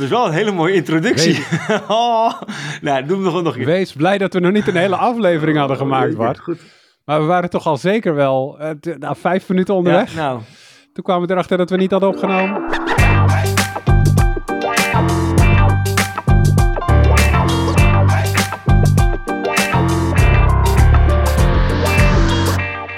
Dat is wel een hele mooie introductie. oh, nou, doe hem nog, nog een keer. Wees blij dat we nog niet een hele aflevering hadden gemaakt, Bart. Goed. Maar we waren toch al zeker wel uh, nou, vijf minuten onderweg. Ja, nou. Toen kwamen we erachter dat we niet hadden opgenomen.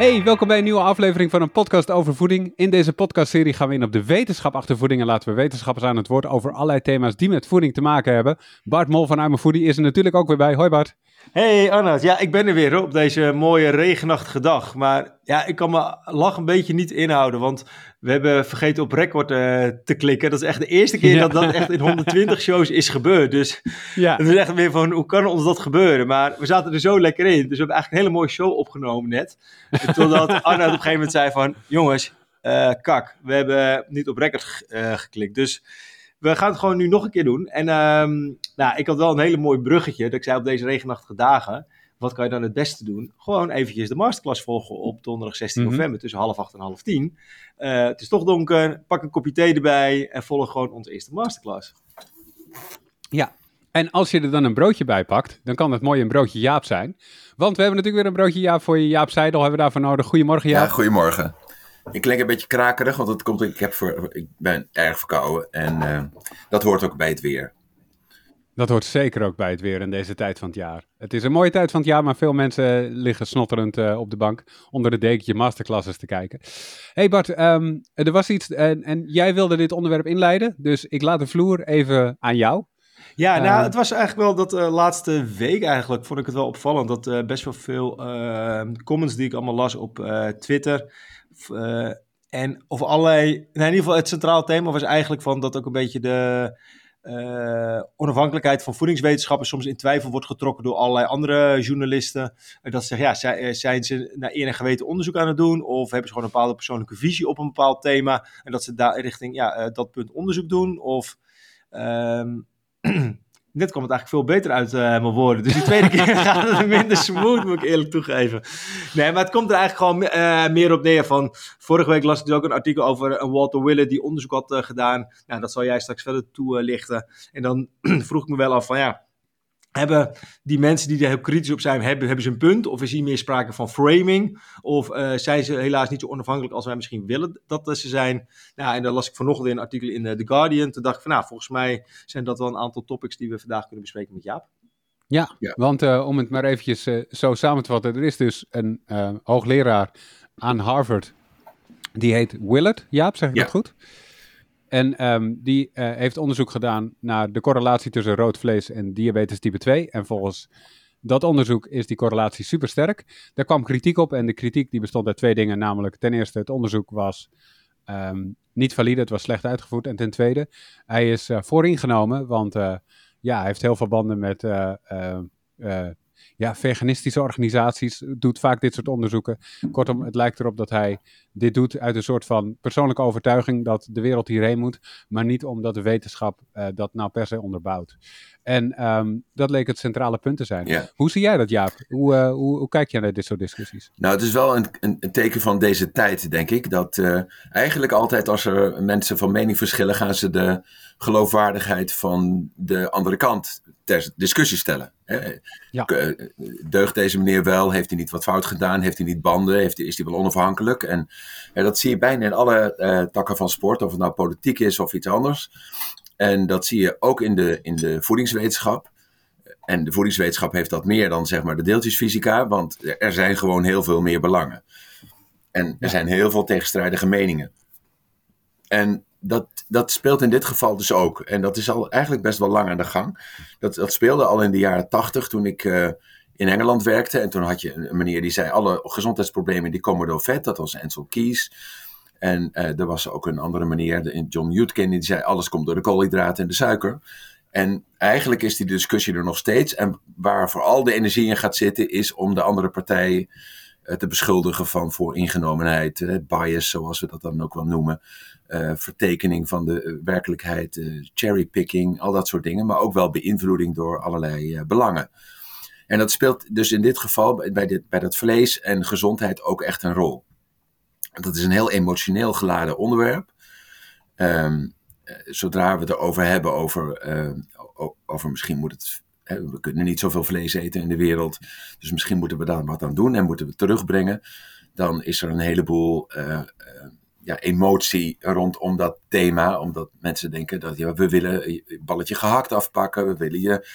Hey, welkom bij een nieuwe aflevering van een podcast over voeding. In deze podcastserie gaan we in op de wetenschap achter voeding en laten we wetenschappers aan het woord over allerlei thema's die met voeding te maken hebben. Bart Mol van I'm Foodie is er natuurlijk ook weer bij. Hoi Bart. Hey Arnoud, ja, ik ben er weer op deze mooie regenachtige dag. Maar ja, ik kan me lach een beetje niet inhouden, want we hebben vergeten op record uh, te klikken. Dat is echt de eerste keer dat dat echt in 120 shows is gebeurd. Dus ja. het is echt weer van, hoe kan ons dat gebeuren? Maar we zaten er zo lekker in, dus we hebben eigenlijk een hele mooie show opgenomen net. Totdat Arnoud op een gegeven moment zei van, jongens, uh, kak, we hebben niet op record uh, geklikt. Dus we gaan het gewoon nu nog een keer doen. En um, nou, ik had wel een hele mooi bruggetje. Dat ik zei op deze regenachtige dagen. Wat kan je dan het beste doen? Gewoon eventjes de masterclass volgen op donderdag 16 Mhm. november tussen half acht en half tien. Uh, het is toch donker. Pak een kopje thee erbij en volg gewoon onze eerste masterclass. Ja, en als je er dan een broodje bij pakt, dan kan het mooi een broodje Jaap zijn. Want we hebben natuurlijk weer een broodje Jaap voor je. Jaap Seidel hebben we daarvoor nodig. Goedemorgen Jaap. Ja, goedemorgen. Ik klink een beetje krakerig, want het komt, ik, heb voor, ik ben erg verkouden en uh, dat hoort ook bij het weer. Dat hoort zeker ook bij het weer in deze tijd van het jaar. Het is een mooie tijd van het jaar, maar veel mensen liggen snotterend uh, op de bank onder de dekentje masterclasses te kijken. hey Bart, um, er was iets en, en jij wilde dit onderwerp inleiden, dus ik laat de vloer even aan jou. Ja, nou, uh, het was eigenlijk wel dat uh, laatste week eigenlijk, vond ik het wel opvallend, dat best wel veel ehm, comments die ik allemaal las op Twitter, en over allerlei, nou in ieder geval het centraal thema was eigenlijk van dat ook een beetje de uh, onafhankelijkheid van voedingswetenschappen soms in twijfel wordt getrokken door allerlei andere journalisten. Dat ze zeggen, ja, zijn ze naar eer en geweten onderzoek aan het doen? Of hebben ze gewoon een bepaalde persoonlijke visie op een bepaald thema? En dat ze daar richting ja, uh, dat punt onderzoek doen? Of... Um, Net kwam het eigenlijk veel beter uit uh, mijn woorden. Dus die tweede keer gaat het minder smooth, moet ik eerlijk toegeven. Nee, maar het komt er eigenlijk gewoon uh, meer op neer van... Vorige week las ik dus ook een artikel over een Walter Willett die onderzoek had uh, gedaan. Nou, dat zal jij straks verder toelichten. En dan vroeg ik me wel af van ja... Hebben die mensen die er heel kritisch op zijn, hebben, hebben ze een punt? Of is hier meer sprake van framing? Of uh, zijn ze helaas niet zo onafhankelijk als wij misschien willen dat ze zijn? Nou, en dan las ik vanochtend in een artikel in uh, The Guardian. Toen dacht ik van, nou, volgens mij zijn dat wel een aantal topics die we vandaag kunnen bespreken met Jaap. Ja, ja. want uh, om het maar eventjes zo samen te vatten. Er is dus een hoogleraar aan Harvard. Die heet Willard. Jaap, zeg ik ja. dat goed? En um, die uh, heeft onderzoek gedaan naar de correlatie tussen rood vlees en diabetes type 2. En volgens dat onderzoek is die correlatie supersterk. Daar kwam kritiek op en de kritiek die bestond uit twee dingen. Namelijk ten eerste het onderzoek was um, niet valide, het was slecht uitgevoerd. En ten tweede, hij is uh, vooringenomen, want uh, ja, hij heeft heel veel banden met ja, veganistische organisaties, doet vaak dit soort onderzoeken. Kortom, het lijkt erop dat hij dit doet uit een soort van persoonlijke overtuiging dat de wereld hierheen moet, maar niet omdat de wetenschap uh, dat nou per se onderbouwt. En um, dat leek het centrale punt te zijn. Ja. Hoe zie jij dat, Jaap? Hoe, uh, hoe, hoe, kijk jij naar dit soort discussies? Nou, het is wel een, een, een teken van deze tijd, denk ik. Dat uh, eigenlijk altijd als er mensen van mening verschillen, gaan ze de geloofwaardigheid van de andere kant ter discussie stellen. Ja. Deugt deze meneer wel? Heeft hij niet wat fout gedaan? Heeft hij niet banden? Heeft hij, is hij wel onafhankelijk? En dat zie je bijna in alle uh, takken van sport, of het nou politiek is of iets anders. En dat zie je ook in de, in de voedingswetenschap. En de voedingswetenschap heeft dat meer dan zeg maar de deeltjesfysica, want er zijn gewoon heel veel meer belangen. En er Ja. zijn heel veel tegenstrijdige meningen. En dat, dat speelt in dit geval dus ook. En dat is al eigenlijk best wel lang aan de gang. Dat, dat speelde al in de jaren tachtig toen ik eh, in Engeland werkte. En toen had je een meneer die zei alle gezondheidsproblemen die komen door vet. Dat was Ansel Keys. En eh, er was ook een andere meneer, John Yudkin, die zei alles komt door de koolhydraten en de suiker. En eigenlijk is die discussie er nog steeds. En waar vooral de energie in gaat zitten, is om de andere partij eh, te beschuldigen van vooringenomenheid, bias, zoals we dat dan ook wel noemen. Eh, vertekening van de eh, werkelijkheid, eh, cherrypicking, al dat soort dingen. Maar ook wel beïnvloeding door allerlei belangen. En dat speelt dus in dit geval bij, dit, bij dat vlees en gezondheid ook echt een rol. Dat is een heel emotioneel geladen onderwerp. Ehm, zodra we het erover hebben, over, over misschien moet het we kunnen niet zoveel vlees eten in de wereld, dus misschien moeten we daar wat aan doen en moeten we terugbrengen. Dan is er een heleboel ja, emotie rondom dat thema. Omdat mensen denken dat ja, we willen je balletje gehakt afpakken. We willen je,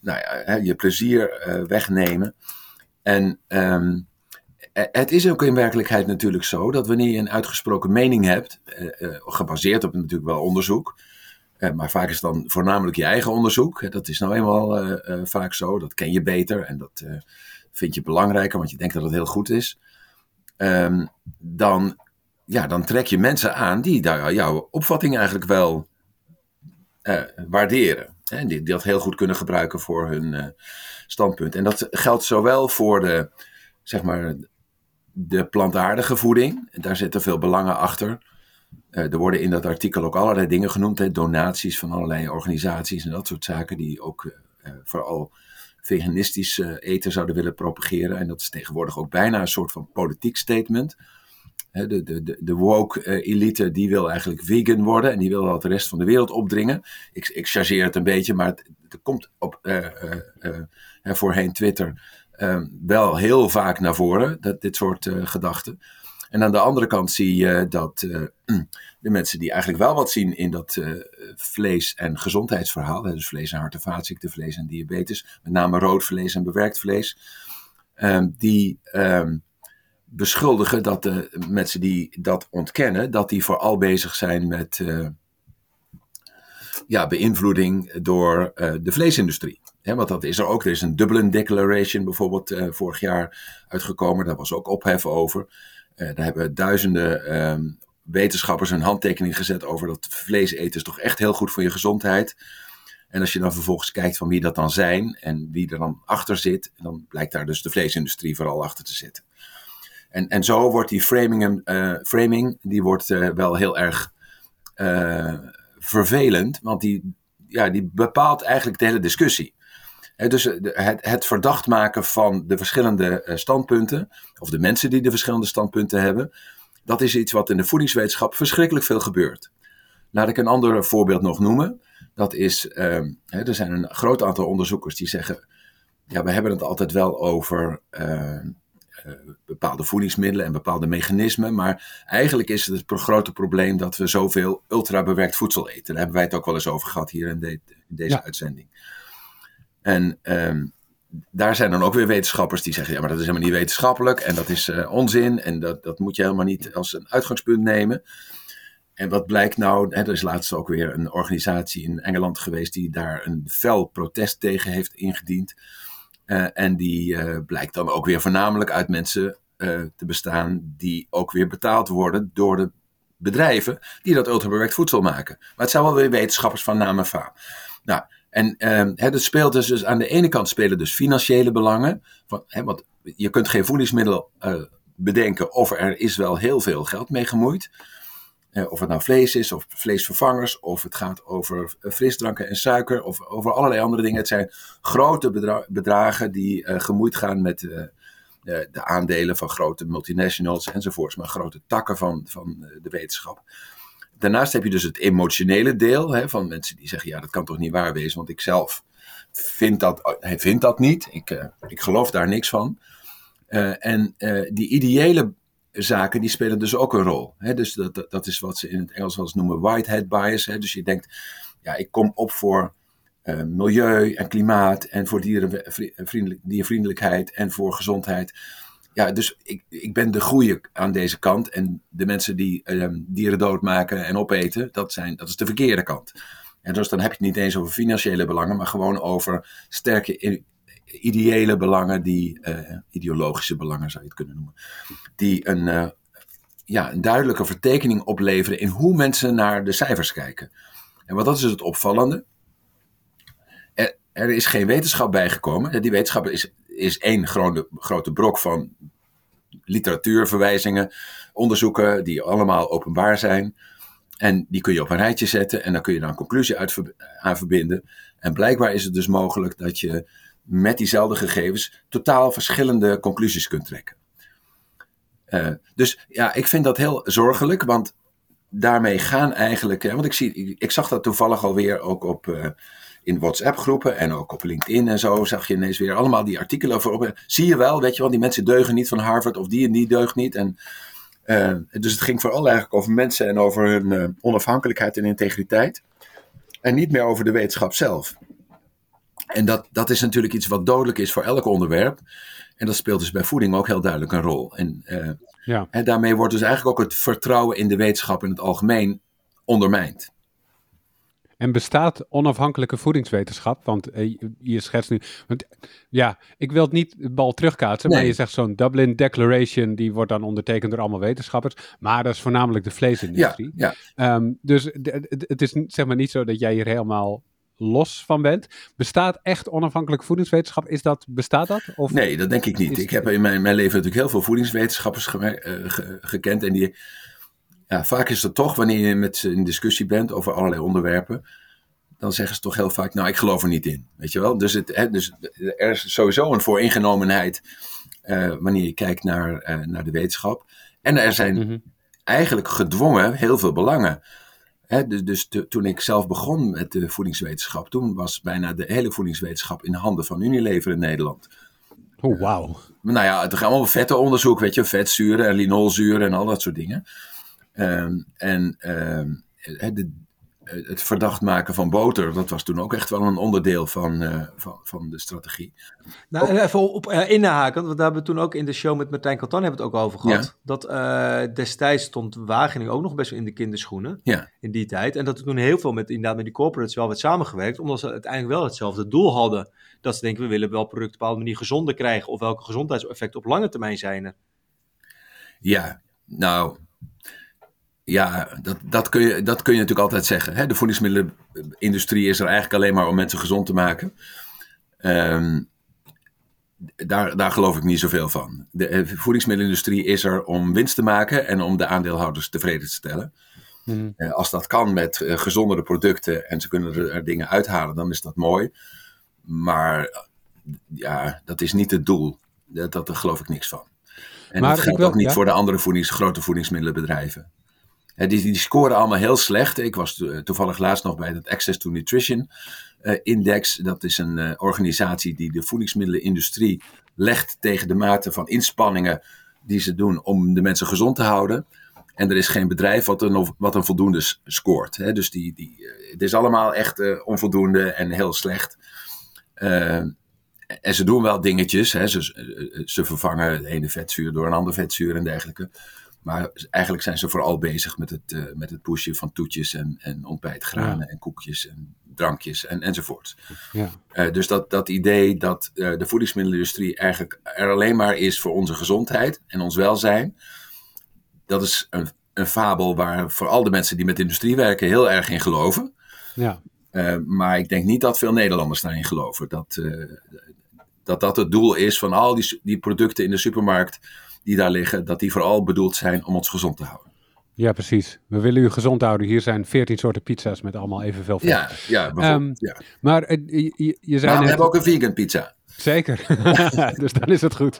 nou ja, je plezier uh, wegnemen. En um, het is ook in werkelijkheid natuurlijk zo dat wanneer je een uitgesproken mening hebt, uh, uh, gebaseerd op natuurlijk wel onderzoek. maar vaak is het dan voornamelijk je eigen onderzoek. Dat is nou eenmaal vaak zo. Dat ken je beter en dat vind je belangrijker, want je denkt dat het heel goed is. Um, dan ja, dan trek je mensen aan die jouw opvatting eigenlijk wel uh, waarderen. Hè, die, dat heel goed kunnen gebruiken voor hun uh, standpunt. En dat geldt zowel voor de, zeg maar, de plantaardige voeding. Daar zitten veel belangen achter. Uh, er worden in dat artikel ook allerlei dingen genoemd. Hè, donaties van allerlei organisaties en dat soort zaken. Die ook vooral veganistisch eten zouden willen propageren. En dat is tegenwoordig ook bijna een soort van politiek statement de, de, de woke eh, elite die wil eigenlijk vegan worden en die wil dat de rest van de wereld opdringen. Ik, ik chargeer het een beetje, maar het, komt op uh, uh, voorheen Twitter ehm, wel heel vaak naar voren, dat, dit soort gedachten. En aan de andere kant zie je dat de mensen die eigenlijk wel wat zien in dat vlees- en gezondheidsverhaal, dus vlees- en hart- en vaatziekten, vlees- en diabetes, met name rood vlees en bewerkt vlees, ehm, die um, beschuldigen dat de mensen die dat ontkennen, dat die vooral bezig zijn met uh, ja, beïnvloeding door uh, de vleesindustrie. Want dat is er ook. Er is een Dublin Declaration bijvoorbeeld uh, vorig jaar uitgekomen. Daar was ook ophef over. daar hebben duizenden um, wetenschappers een handtekening gezet over dat vlees eten is toch echt heel goed voor je gezondheid. En als je dan vervolgens kijkt van wie dat dan zijn en wie er dan achter zit, dan blijkt daar dus de vleesindustrie vooral achter te zitten. En, en zo wordt die framing, uh, framing die wordt uh, wel heel erg uh, vervelend, want die, ja, die bepaalt eigenlijk de hele discussie. Dus het, het, verdacht maken van de verschillende standpunten, of de mensen die de verschillende standpunten hebben, dat is iets wat in de voedingswetenschap verschrikkelijk veel gebeurt. Laat ik een ander voorbeeld nog noemen. Dat is, ehm, er zijn een groot aantal onderzoekers die zeggen, ja, we hebben het altijd wel over ehm, eh, bepaalde voedingsmiddelen en bepaalde mechanismen. Maar eigenlijk is het het grote probleem dat we zoveel ultrabewerkt voedsel eten. Daar hebben wij het ook wel eens over gehad hier in, de, in deze uitzending. En um, daar zijn dan ook weer wetenschappers die zeggen: ja, maar dat is helemaal niet wetenschappelijk en dat is uh, onzin en dat, dat moet je helemaal niet als een uitgangspunt nemen. En wat blijkt nou? Hè, er is laatst ook weer een organisatie in Engeland geweest die daar een fel protest tegen heeft ingediend. Uh, en die uh, blijkt dan ook weer voornamelijk uit mensen uh, te bestaan die ook weer betaald worden door de bedrijven die dat ultrabewerkt voedsel maken. Maar het zijn wel weer wetenschappers van naam en faam. Nou, en het speelt dus, dus aan de ene kant spelen dus financiële belangen. Van, hè, want je kunt geen voedingsmiddel bedenken of er is wel heel veel geld mee gemoeid. Uh, of het nou vlees is, of vleesvervangers, of het gaat over eh, frisdranken en suiker, of over allerlei andere dingen. Het zijn grote bedra bedragen die uh, gemoeid gaan met de aandelen van grote multinationals enzovoorts, maar grote takken van, van de wetenschap. Daarnaast heb je dus het emotionele deel hè, van mensen die zeggen: ja, dat kan toch niet waar wezen, want ik zelf vind dat, vind dat niet. Ik, ik geloof daar niks van. en die ideële zaken die spelen dus ook een rol. Hè? Dus dat, dat is wat ze in het Engels wel eens noemen whitehead bias. Hè? Dus je denkt, ja, ik kom op voor uh, milieu en klimaat en voor dierenvriendelijk, diervriendelijkheid en voor gezondheid. Ja, dus ik, ik ben de goede aan deze kant. En de mensen die uh, dieren doodmaken en opeten, dat, zijn, dat is de verkeerde kant. En dus dan heb je het niet eens over financiële belangen, maar gewoon over sterke ideële belangen, die, uh, ideologische belangen zou je het kunnen noemen, die een, uh, ja, een duidelijke vertekening opleveren in hoe mensen naar de cijfers kijken. En wat dat is het opvallende. Er, is geen wetenschap bijgekomen. Die wetenschap is, is één grote, grote brok van literatuurverwijzingen, onderzoeken die allemaal openbaar zijn. En die kun je op een rijtje zetten en dan kun je daar een conclusie uit aan verbinden. En blijkbaar is het dus mogelijk dat je met diezelfde gegevens totaal verschillende conclusies kunt trekken. Uh, dus ja, ik vind dat heel zorgelijk, want daarmee gaan eigenlijk, hè, want ik, zie, ik, zag dat toevallig alweer ook op, uh, in WhatsApp-groepen en ook op LinkedIn en zo, zag je ineens weer allemaal die artikelen over. Zie je wel, weet je wel, die mensen deugen niet van Harvard of die en die deugt niet. En, uh, dus het ging vooral eigenlijk over mensen en over hun onafhankelijkheid en integriteit. En niet meer over de wetenschap zelf. En dat, dat is natuurlijk iets wat dodelijk is voor elk onderwerp. En dat speelt dus bij voeding ook heel duidelijk een rol. En, uh, ja. en daarmee wordt dus eigenlijk ook het vertrouwen in de wetenschap in het algemeen ondermijnd. En bestaat onafhankelijke voedingswetenschap? Want uh, je schetst nu. Want, ja, ik wil het niet de bal terugkaatsen, nee. maar je zegt zo'n Dublin Declaration, die wordt dan ondertekend door allemaal wetenschappers. Maar dat is voornamelijk de vleesindustrie. Ja, ja. Um, dus het is zeg maar niet zo dat jij hier helemaal los van bent. Bestaat echt onafhankelijke voedingswetenschap? Is dat, bestaat dat? Of nee, dat denk ik niet. Ik heb in mijn, mijn leven natuurlijk heel veel voedingswetenschappers ge, uh, ge, gekend. En die, ja, vaak is het toch, wanneer je met ze in discussie bent over allerlei onderwerpen, dan zeggen ze toch heel vaak, nou, ik geloof er niet in. Weet je wel? Dus, het, hè, dus er is sowieso een vooringenomenheid uh, wanneer je kijkt naar, uh, naar de wetenschap. En er zijn mm -hmm. eigenlijk gedwongen heel veel belangen. He, dus, dus te, toen ik zelf begon met de voedingswetenschap, toen was bijna de hele voedingswetenschap in handen van Unilever in Nederland. Oh, wauw. Uh, nou ja, het gaat allemaal vettenonderzoek, weet je, vetzuren en linolzuren en al dat soort dingen. Um, en um, de, het verdacht maken van boter, dat was toen ook echt wel een onderdeel van, uh, van, van de strategie. Nou, en even op uh, inhaken, want daar hebben we toen ook in de show met Martijn Catan hebben het ook over gehad. Ja. Dat uh, destijds stond Wageningen ook nog best wel in de kinderschoenen ja. in die tijd. En dat er toen heel veel met, inderdaad met die corporates wel werd samengewerkt, omdat ze uiteindelijk wel hetzelfde doel hadden. Dat ze denken, we willen wel producten op een bepaalde manier gezonder krijgen, of welke gezondheidseffecten op lange termijn zijn er. Ja, nou, ja, dat, dat, kun je, dat kun je natuurlijk altijd zeggen. Hè? De voedingsmiddelenindustrie is er eigenlijk alleen maar om mensen gezond te maken. Um, daar, daar geloof ik niet zoveel van. De voedingsmiddelenindustrie is er om winst te maken en om de aandeelhouders tevreden te stellen. Mm. Uh, als dat kan met uh, gezondere producten en ze kunnen er, er, dingen uithalen, dan is dat mooi. Maar ja, dat is niet het doel. Dat, dat, daar geloof ik niks van. En maar dat geldt ook niet ja? voor de andere voedings, grote voedingsmiddelenbedrijven. Die, die, scoren allemaal heel slecht. Ik was toevallig laatst nog bij het Access to Nutrition uh, Index. Dat is een uh, organisatie die de voedingsmiddelenindustrie legt tegen de mate van inspanningen die ze doen om de mensen gezond te houden. En er is geen bedrijf wat een, wat een voldoende scoort. Hè? Dus die, die, het is allemaal echt onvoldoende en heel slecht. en ze doen wel dingetjes. Hè? Ze, ze vervangen het ene vetzuur door een ander vetzuur en dergelijke. Maar eigenlijk zijn ze vooral bezig met het, uh, met het pushen van toetjes en, en ontbijtgranen ja. en koekjes en drankjes en, enzovoort. Ja. Uh, dus dat, dat idee dat uh, de voedingsmiddelenindustrie eigenlijk er alleen maar is voor onze gezondheid en ons welzijn, dat is een, een fabel waar vooral de mensen die met de industrie werken heel erg in geloven. Ja. maar ik denk niet dat veel Nederlanders daarin geloven. Dat, dat dat het doel is van al die, die producten in de supermarkt die daar liggen, dat die vooral bedoeld zijn om ons gezond te houden. Ja, precies. We willen u gezond houden. Hier zijn veertien soorten pizza's met allemaal evenveel vet. Ja, ja, um, ja. Maar uh, je, je zei maar we hebben ook een vegan pizza. Zeker. dus dan is het goed.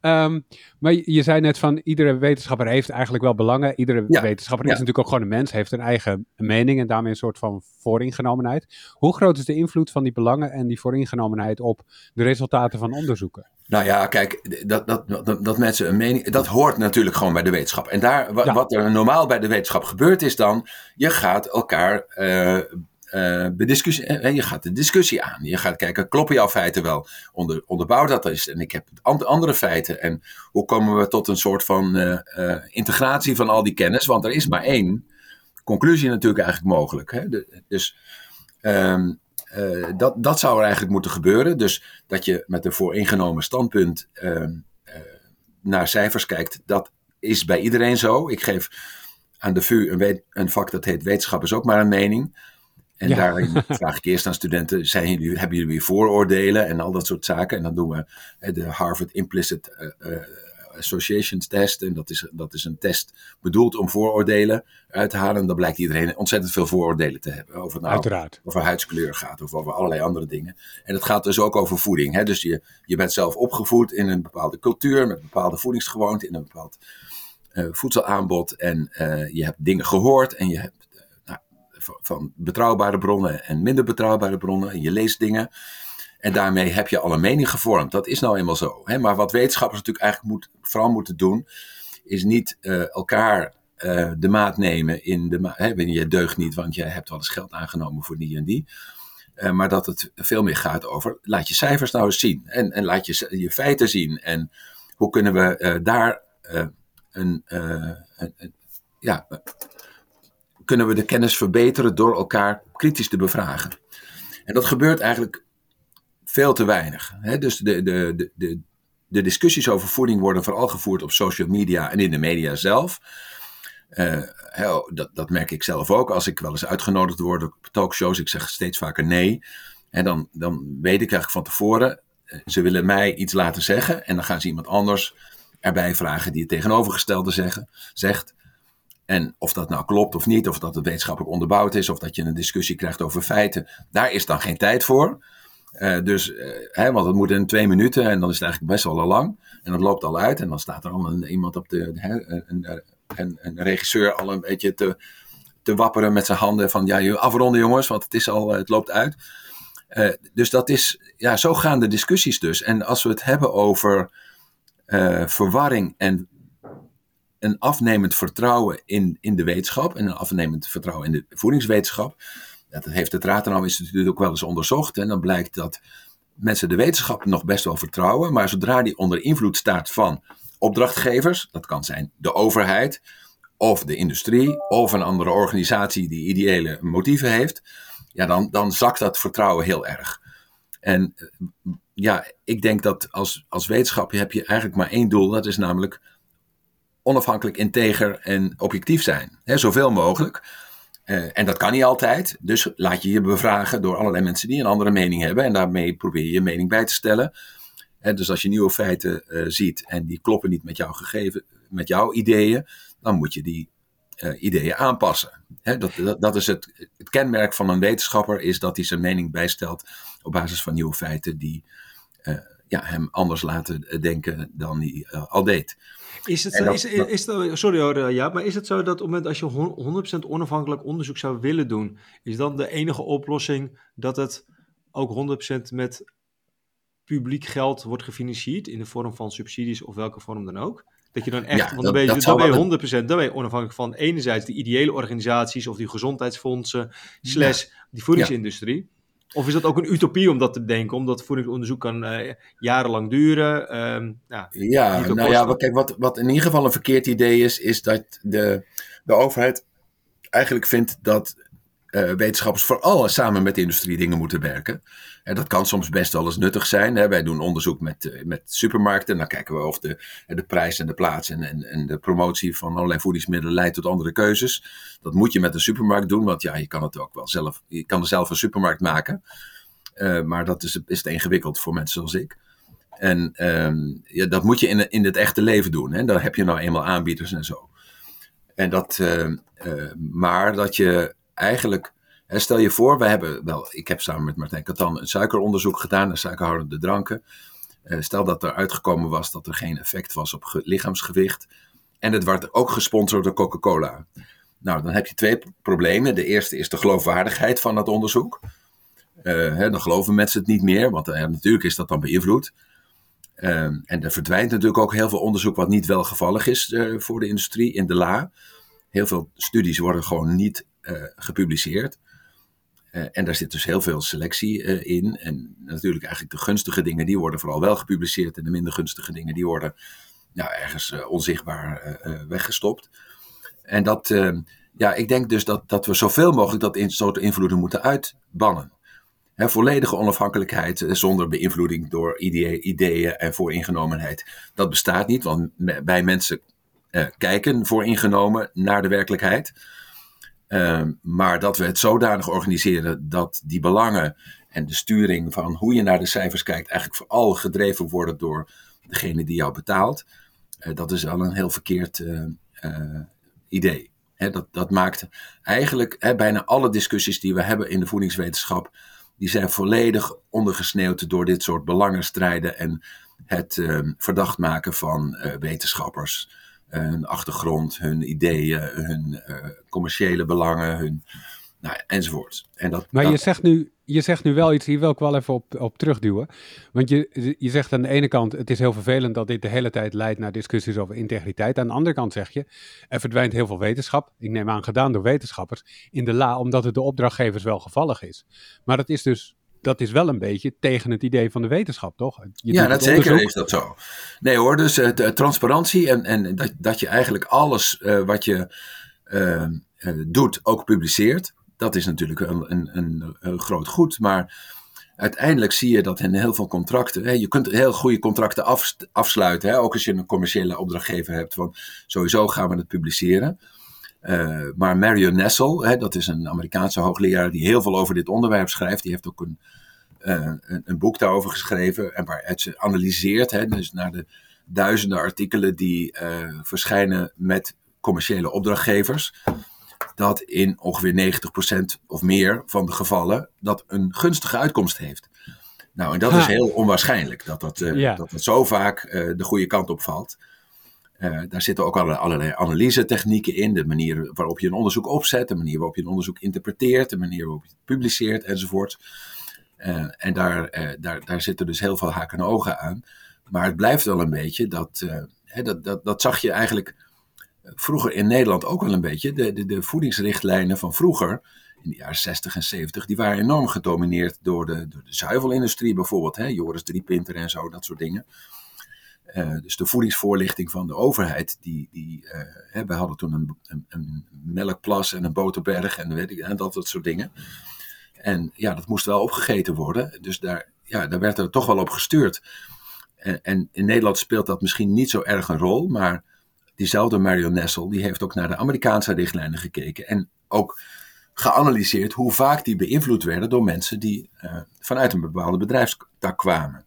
um, maar je, zei net van iedere wetenschapper heeft eigenlijk wel belangen. Iedere ja. wetenschapper is natuurlijk ook gewoon een mens, heeft een eigen mening en daarmee een soort van vooringenomenheid. Hoe groot is de invloed van die belangen en die vooringenomenheid op de resultaten van onderzoeken? Nou ja, kijk, dat, dat, dat, dat, mensen een mening. Dat hoort natuurlijk gewoon bij de wetenschap. En daar, wat, ja. wat er normaal bij de wetenschap gebeurt, is dan. Je gaat elkaar. Uh, uh, bediscussie, je gaat de discussie aan. Je gaat kijken, kloppen jouw feiten wel? Onder, onderbouw dat is. En ik heb andere feiten. En hoe komen we tot een soort van uh, integratie van al die kennis? Want er is maar één conclusie natuurlijk eigenlijk mogelijk. Hè? De, dus. Um, uh, dat, dat zou er eigenlijk moeten gebeuren. Dus dat je met een vooringenomen standpunt uh, uh, naar cijfers kijkt, dat is bij iedereen zo. Ik geef aan de VU een, een vak dat heet wetenschap is ook maar een mening. En ja. daarin vraag ik eerst aan studenten, zijn jullie, hebben jullie weer vooroordelen en al dat soort zaken. En dan doen we de Harvard Implicit Associations Test. En dat is, dat is een test bedoeld om vooroordelen uit te halen. En dan blijkt iedereen ontzettend veel vooroordelen te hebben. Over, nou, Uiteraard. over huidskleur gaat of over allerlei andere dingen. En het gaat dus ook over voeding. Hè? Dus je, je bent zelf opgevoed in een bepaalde cultuur, met bepaalde voedingsgewoonten, in een bepaald voedselaanbod en je hebt dingen gehoord en je hebt nou, van betrouwbare bronnen en minder betrouwbare bronnen en je leest dingen. En daarmee heb je al een mening gevormd. Dat is nou eenmaal zo. Hè? Maar wat wetenschappers natuurlijk eigenlijk moet, vooral moeten doen, is niet uh, elkaar uh, de maat nemen in de maat. Je deugt niet, want je hebt wel eens geld aangenomen voor die en die. Uh, maar dat het veel meer gaat over, laat je cijfers nou eens zien. En, en laat je je feiten zien. En hoe kunnen we daar een, een, een, ja, kunnen we de kennis verbeteren door elkaar kritisch te bevragen. En dat gebeurt eigenlijk veel te weinig. Hè? Dus de, de, de, de, discussies over voeding worden vooral gevoerd op social media en in de media zelf. Uh, dat, dat merk ik zelf ook. Als ik wel eens uitgenodigd word op talkshows, ik zeg steeds vaker nee. En dan, dan weet ik eigenlijk van tevoren, eh, ze willen mij iets laten zeggen. En dan gaan ze iemand anders erbij vragen die het tegenovergestelde zeggen, zegt. En of dat nou klopt of niet, of dat het wetenschappelijk onderbouwd is, of dat je een discussie krijgt over feiten, daar is dan geen tijd voor. Uh, dus, uh, hè, want het moet in twee minuten en dan is het eigenlijk best wel al lang. En dat loopt al uit en dan staat er al een, iemand op de, hè, een, een, regisseur al een beetje te, te wapperen met zijn handen van ja, afronden jongens, want het, is al, het loopt uit. Dus dat is, ja, zo gaan de discussies dus. En als we het hebben over verwarring en een afnemend vertrouwen in, in de wetenschap en een afnemend vertrouwen in de voedingswetenschap, dat heeft het Ratenau Instituut ook wel eens onderzocht. En dan blijkt dat mensen de wetenschap nog best wel vertrouwen. Maar zodra die onder invloed staat van opdrachtgevers, dat kan zijn de overheid of de industrie of een andere organisatie die ideële motieven heeft, ja, dan, dan zakt dat vertrouwen heel erg. En ja, ik denk dat als, als wetenschap heb je eigenlijk maar één doel, dat is namelijk onafhankelijk, integer en objectief zijn. Zoveel mogelijk. Uh, en dat kan niet altijd. Dus laat je je bevragen door allerlei mensen die een andere mening hebben. En daarmee probeer je je mening bij te stellen. En dus als je nieuwe feiten uh, ziet en die kloppen niet met jouw gegeven, met jouw ideeën, dan moet je die ideeën aanpassen. Dat, dat, is het, het kenmerk van een wetenschapper, is dat hij zijn mening bijstelt op basis van nieuwe feiten die ja, hem anders laten denken dan hij al deed. Is het, is, is, sorry hoor, eh, ja, maar is het zo dat op het moment als je 100% onafhankelijk onderzoek zou willen doen, is dan de enige oplossing dat het ook 100% met publiek geld wordt gefinancierd in de vorm van subsidies of welke vorm dan ook? Dat je dan echt, want dan ben je, dan ben je 100%, dan ben je onafhankelijk van enerzijds de ideële organisaties of die gezondheidsfondsen, slash die voedingsindustrie. Of is dat ook een utopie om dat te denken, omdat voedingsonderzoek kan uh, jarenlang duren? Ja, ja nou ja, kijk, wat, wat in ieder geval een verkeerd idee is, is dat de, de overheid eigenlijk vindt dat uh, wetenschappers vooral samen met de industrie dingen moeten werken. En dat kan soms best wel eens nuttig zijn. Hè. Wij doen onderzoek met, uh, met supermarkten. Dan kijken we of de, de prijs en de plaats en, en, en de promotie van allerlei voedingsmiddelen leidt tot andere keuzes. Dat moet je met een supermarkt doen, want ja, je kan het ook wel zelf. Je kan er zelf een supermarkt maken. Maar dat is, is te ingewikkeld voor mensen zoals ik. En ehm, ja, dat moet je in, in het echte leven doen. Hè. Daar heb je nou eenmaal aanbieders en zo. En dat, maar dat je eigenlijk, stel je voor, we hebben wel, ik heb samen met Martijn Katan een suikeronderzoek gedaan naar suikerhoudende dranken. Eh, stel dat er uitgekomen was dat er geen effect was op lichaamsgewicht. En het wordt ook gesponsord door Coca-Cola. Nou, dan heb je twee problemen. De eerste is de geloofwaardigheid van het onderzoek. Uh, hè, dan geloven mensen het niet meer, want uh, natuurlijk is dat dan beïnvloed. En er verdwijnt natuurlijk ook heel veel onderzoek wat niet welgevallig is voor de industrie in de la. Heel veel studies worden gewoon niet gepubliceerd. Uh, en daar zit dus heel veel selectie uh, in. En natuurlijk eigenlijk de gunstige dingen, die worden vooral wel gepubliceerd. En de minder gunstige dingen, die worden nou, ergens onzichtbaar weggestopt. En dat, ja, ik denk dus dat, dat we zoveel mogelijk dat in, soort invloeden moeten uitbannen. He, volledige onafhankelijkheid zonder beïnvloeding door idee, ideeën en vooringenomenheid. Dat bestaat niet, want bij mensen kijken vooringenomen naar de werkelijkheid. Ehm, maar dat we het zodanig organiseren dat die belangen en de sturing van hoe je naar de cijfers kijkt, eigenlijk vooral gedreven worden door degene die jou betaalt. Uh, dat is al een heel verkeerd uh, uh, idee. dat, dat maakt eigenlijk bijna alle discussies die we hebben in de voedingswetenschap, die zijn volledig ondergesneeuwd door dit soort belangenstrijden en het ehm, verdacht maken van wetenschappers hun achtergrond, hun ideeën, hun commerciële belangen, hun, nou, enzovoort. En dat, maar je, zegt nu, je zegt nu wel iets, hier wil ik wel even op, op terugduwen. Want je, je zegt aan de ene kant, het is heel vervelend dat dit de hele tijd leidt naar discussies over integriteit. Aan de andere kant zeg je, er verdwijnt heel veel wetenschap, ik neem aan gedaan door wetenschappers, in de la, omdat het de opdrachtgevers wel gevallig is. Maar dat is dus dat is wel een beetje tegen het idee van de wetenschap, toch? ja, dat zeker is dat zo. Nee hoor, dus uh, transparantie en, en dat, dat je eigenlijk alles uh, wat je doet ook publiceert dat is natuurlijk een, een, een, groot goed. Maar uiteindelijk zie je dat in heel veel contracten. Hè, je kunt heel goede contracten af, afsluiten. Hè, ook als je een commerciële opdrachtgever hebt. Van sowieso gaan we het publiceren. Uh, maar Marion Nessel, hè, dat is een Amerikaanse hoogleraar die heel veel over dit onderwerp schrijft. Die heeft ook een, uh, een, een, boek daarover geschreven. En waar het ze analyseert. Hè, dus naar de duizenden artikelen die uh, verschijnen met commerciële opdrachtgevers dat in ongeveer 90% of meer van de gevallen dat een gunstige uitkomst heeft. Nou, en dat is heel onwaarschijnlijk, dat dat, dat, dat zo vaak de goede kant op valt. Uh, daar zitten ook allerlei, allerlei analyse-technieken in, de manier waarop je een onderzoek opzet, de manier waarop je een onderzoek interpreteert, de manier waarop je het publiceert enzovoort. en daar, daar, daar zitten dus heel veel haken en ogen aan. Maar het blijft wel een beetje dat, hè, dat, dat, dat zag je eigenlijk vroeger in Nederland ook wel een beetje. De, de, de voedingsrichtlijnen van vroeger, in de jaren 60 en 70, die waren enorm gedomineerd door de, door de zuivelindustrie bijvoorbeeld. Hè, Joris Driepinter en zo, dat soort dingen. Uh, dus de voedingsvoorlichting van de overheid, die, die, uh, hè, wij hadden toen een, een, melkplas en een boterberg en, weet dat, dat soort dingen. En ja, dat moest wel opgegeten worden. Dus daar, ja, daar werd er toch wel op gestuurd. En, en in Nederland speelt dat misschien niet zo erg een rol, maar diezelfde Marion Nessel, die heeft ook naar de Amerikaanse richtlijnen gekeken. En ook geanalyseerd hoe vaak die beïnvloed werden door mensen die uh, vanuit een bepaalde bedrijfstak kwamen.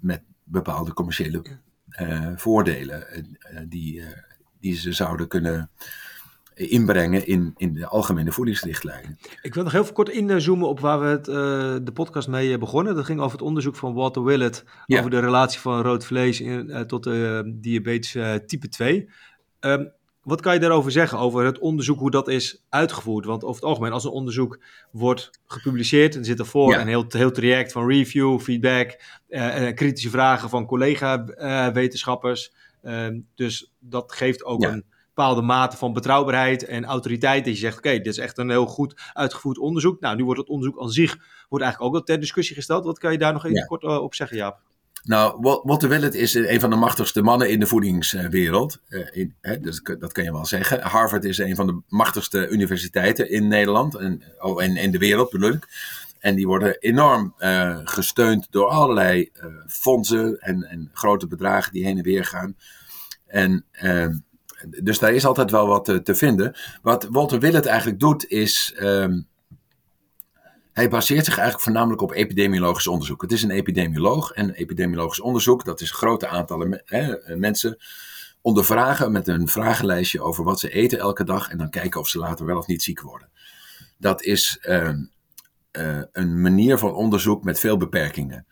Met bepaalde commerciële uh, voordelen die, die ze zouden kunnen inbrengen in, in de algemene voedingsrichtlijnen. Ik wil nog heel kort inzoomen op waar we het, uh, de podcast mee begonnen. Dat ging over het onderzoek van Walter Willett ja. over de relatie van rood vlees in, uh, tot uh, diabetes type 2. Um, ehm, wat kan je daarover zeggen, over het onderzoek, hoe dat is uitgevoerd? Want over het algemeen, als een onderzoek wordt gepubliceerd, en zit ervoor ja. een heel, heel traject van review, feedback, kritische vragen van collega-wetenschappers. Ehm, dus dat geeft ook ja. een bepaalde mate van betrouwbaarheid en autoriteit. Dat je zegt, oké, dit is echt een heel goed uitgevoerd onderzoek. Nou, nu wordt het onderzoek aan zich wordt eigenlijk ook wel ter discussie gesteld. Wat kan je daar nog even ja. kort uh, op zeggen, Jaap? Nou, Walter Willett is een van de machtigste mannen in de voedingswereld. Uh, in, hè, dus dat kan je wel zeggen. Harvard is een van de machtigste universiteiten in Nederland en, oh, in de wereld, bedoel ik. En die worden enorm uh, gesteund door allerlei fondsen en, en, grote bedragen die heen en weer gaan. En ehm, dus daar is altijd wel wat te, vinden. Wat Walter Willett eigenlijk doet, is. Um, hij baseert zich eigenlijk voornamelijk op epidemiologisch onderzoek. Het is een epidemioloog en epidemiologisch onderzoek, dat is grote aantallen hè, mensen ondervragen met een vragenlijstje over wat ze eten elke dag en dan kijken of ze later wel of niet ziek worden. Dat is uh, uh, een manier van onderzoek met veel beperkingen.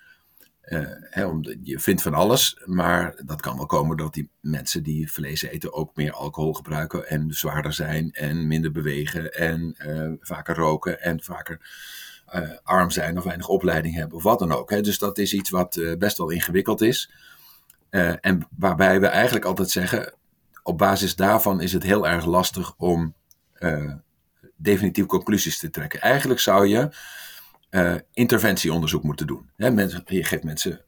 Om, je vindt van alles, maar dat kan wel komen dat die mensen die vlees eten ook meer alcohol gebruiken en zwaarder zijn en minder bewegen en vaker roken en vaker arm zijn of weinig opleiding hebben of wat dan ook. Hè. Dus dat is iets wat best wel ingewikkeld is. en waarbij we eigenlijk altijd zeggen, op basis daarvan is het heel erg lastig om definitief conclusies te trekken. Eigenlijk zou je interventieonderzoek moeten doen. je geeft mensen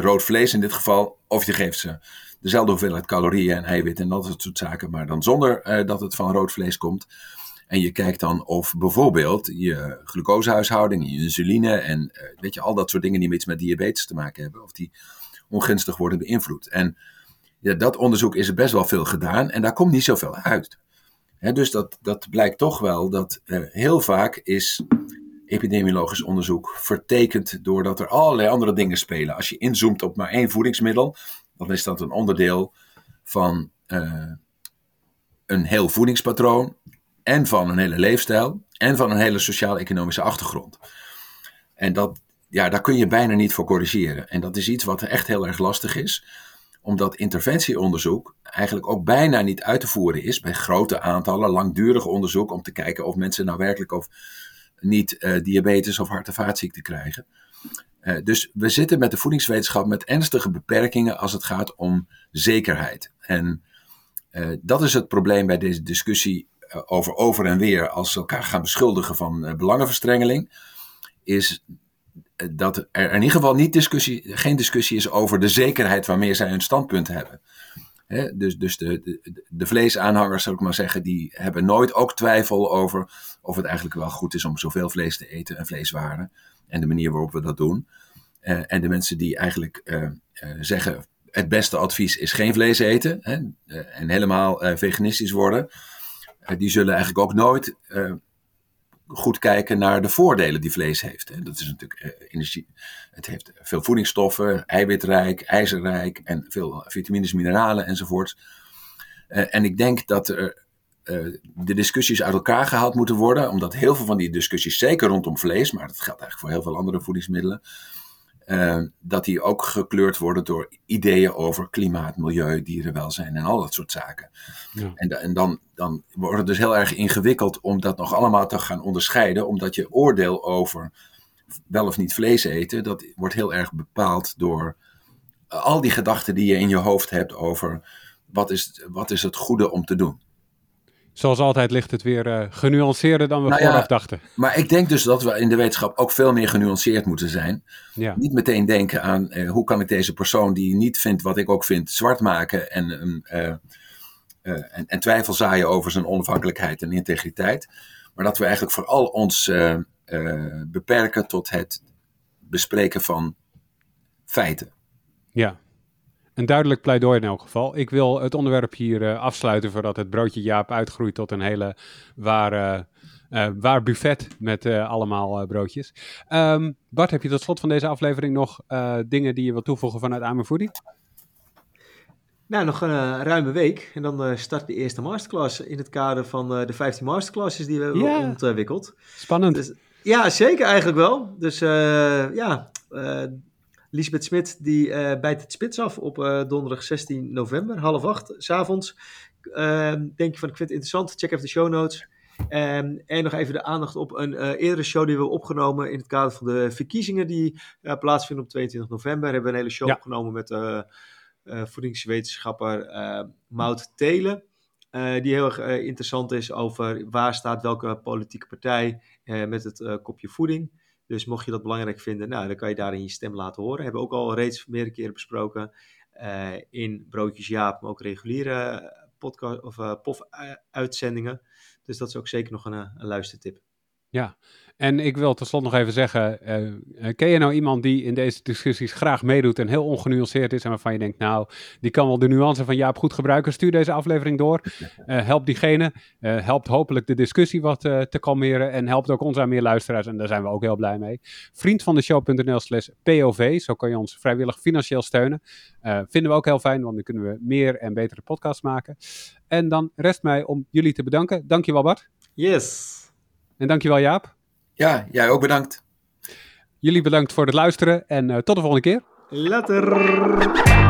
rood vlees in dit geval, of je geeft ze dezelfde hoeveelheid calorieën en eiwitten en dat soort zaken, maar dan zonder dat het van rood vlees komt. En je kijkt dan of bijvoorbeeld je glucosehuishouding, je insuline en weet je, al dat soort dingen die iets met diabetes te maken hebben, of die ongunstig worden beïnvloed. En ja, dat onderzoek is er best wel veel gedaan en daar komt niet zoveel uit. dus dat, dat blijkt toch wel dat heel vaak is epidemiologisch onderzoek vertekend doordat er allerlei andere dingen spelen. Als je inzoomt op maar één voedingsmiddel, dan is dat een onderdeel van uh, een heel voedingspatroon en van een hele leefstijl en van een hele sociaal-economische achtergrond. En dat, ja, daar kun je bijna niet voor corrigeren. En dat is iets wat echt heel erg lastig is omdat interventieonderzoek eigenlijk ook bijna niet uit te voeren is bij grote aantallen langdurig onderzoek om te kijken of mensen nou werkelijk of niet uh, diabetes of hart- en vaatziekten krijgen. Uh, dus we zitten met de voedingswetenschap met ernstige beperkingen als het gaat om zekerheid. En uh, dat is het probleem bij deze discussie over over en weer als ze elkaar gaan beschuldigen van belangenverstrengeling. Is dat er in ieder geval niet discussie, geen discussie is over de zekerheid waarmee zij hun standpunt hebben. dus dus de, de, vleesaanhangers, zou ik maar zeggen, die hebben nooit ook twijfel over of het eigenlijk wel goed is om zoveel vlees te eten en vleeswaren. En de manier waarop we dat doen. En de mensen die eigenlijk zeggen, het beste advies is geen vlees eten en helemaal veganistisch worden. Die zullen eigenlijk ook nooit goed kijken naar de voordelen die vlees heeft. Hè. Dat is natuurlijk uh, energie. Het heeft veel voedingsstoffen, eiwitrijk, ijzerrijk en veel vitamines, mineralen enzovoort. En ik denk dat de discussies uit elkaar gehaald moeten worden, omdat heel veel van die discussies, zeker rondom vlees, maar dat geldt eigenlijk voor heel veel andere voedingsmiddelen, uh, dat die ook gekleurd worden door ideeën over klimaat, milieu, dierenwelzijn en al dat soort zaken. Ja. En, en dan, dan wordt het dus heel erg ingewikkeld om dat nog allemaal te gaan onderscheiden, omdat je oordeel over wel of niet vlees eten, dat wordt heel erg bepaald door al die gedachten die je in je hoofd hebt over wat is, wat is het goede om te doen zoals altijd ligt het weer uh, genuanceerder dan we nou vooraf dachten. Maar ik denk dus dat we in de wetenschap ook veel meer genuanceerd moeten zijn. Ja. Niet meteen denken aan uh, hoe kan ik deze persoon die niet vindt wat ik ook vind zwart maken en, uh, en, en, twijfel zaaien over zijn onafhankelijkheid en integriteit. Maar dat we eigenlijk vooral ons beperken tot het bespreken van feiten. Ja, een duidelijk pleidooi in elk geval. Ik wil het onderwerp hier uh, afsluiten voordat het broodje Jaap uitgroeit tot een hele ware, uh, waar buffet met uh, allemaal broodjes. Um, Bart, heb je tot slot van deze aflevering nog dingen die je wilt toevoegen vanuit Amerfoodie? Nou, nog een ruime week. En dan start de eerste masterclass in het kader van de 15 masterclasses die we hebben ontwikkeld. Spannend. Dus, ja, zeker eigenlijk wel. Dus ja, Lisbeth Smit die uh, bijt het spits af op uh, donderdag 16 november, half acht, s'avonds. Uh, denk je van, ik vind het interessant, check even de show notes. Um, en nog even de aandacht op een uh, eerdere show die we hebben opgenomen in het kader van de verkiezingen die plaatsvinden op 22 november. Hebben we een hele show ja. opgenomen met voedingswetenschapper Mout Telen. die heel erg interessant is over waar staat welke politieke partij met het kopje voeding. Dus mocht je dat belangrijk vinden, nou, dan kan je daarin je stem laten horen. Hebben we ook al reeds meerdere keren besproken uh, in Broodjes Jaap, maar ook reguliere podcast of uh, POF-uitzendingen. Dus dat is ook zeker nog een luistertip. Ja, en ik wil tot slot nog even zeggen, uh, ken je nou iemand die in deze discussies graag meedoet en heel ongenuanceerd is en waarvan je denkt, nou, die kan wel de nuance van Jaap goed gebruiken, stuur deze aflevering door. Uh, help diegene, uh, helpt hopelijk de discussie wat te kalmeren en helpt ook ons aan meer luisteraars en daar zijn we ook heel blij mee. Vriend van de show.nl slash POV, zo kan je ons vrijwillig financieel steunen. vinden we ook heel fijn, want dan kunnen we meer en betere podcasts maken. En dan rest mij om jullie te bedanken. Dankjewel Bart. Yes. En dankjewel Jaap. Ja, jij ook bedankt. Jullie bedankt voor het luisteren en uh, tot de volgende keer. Later.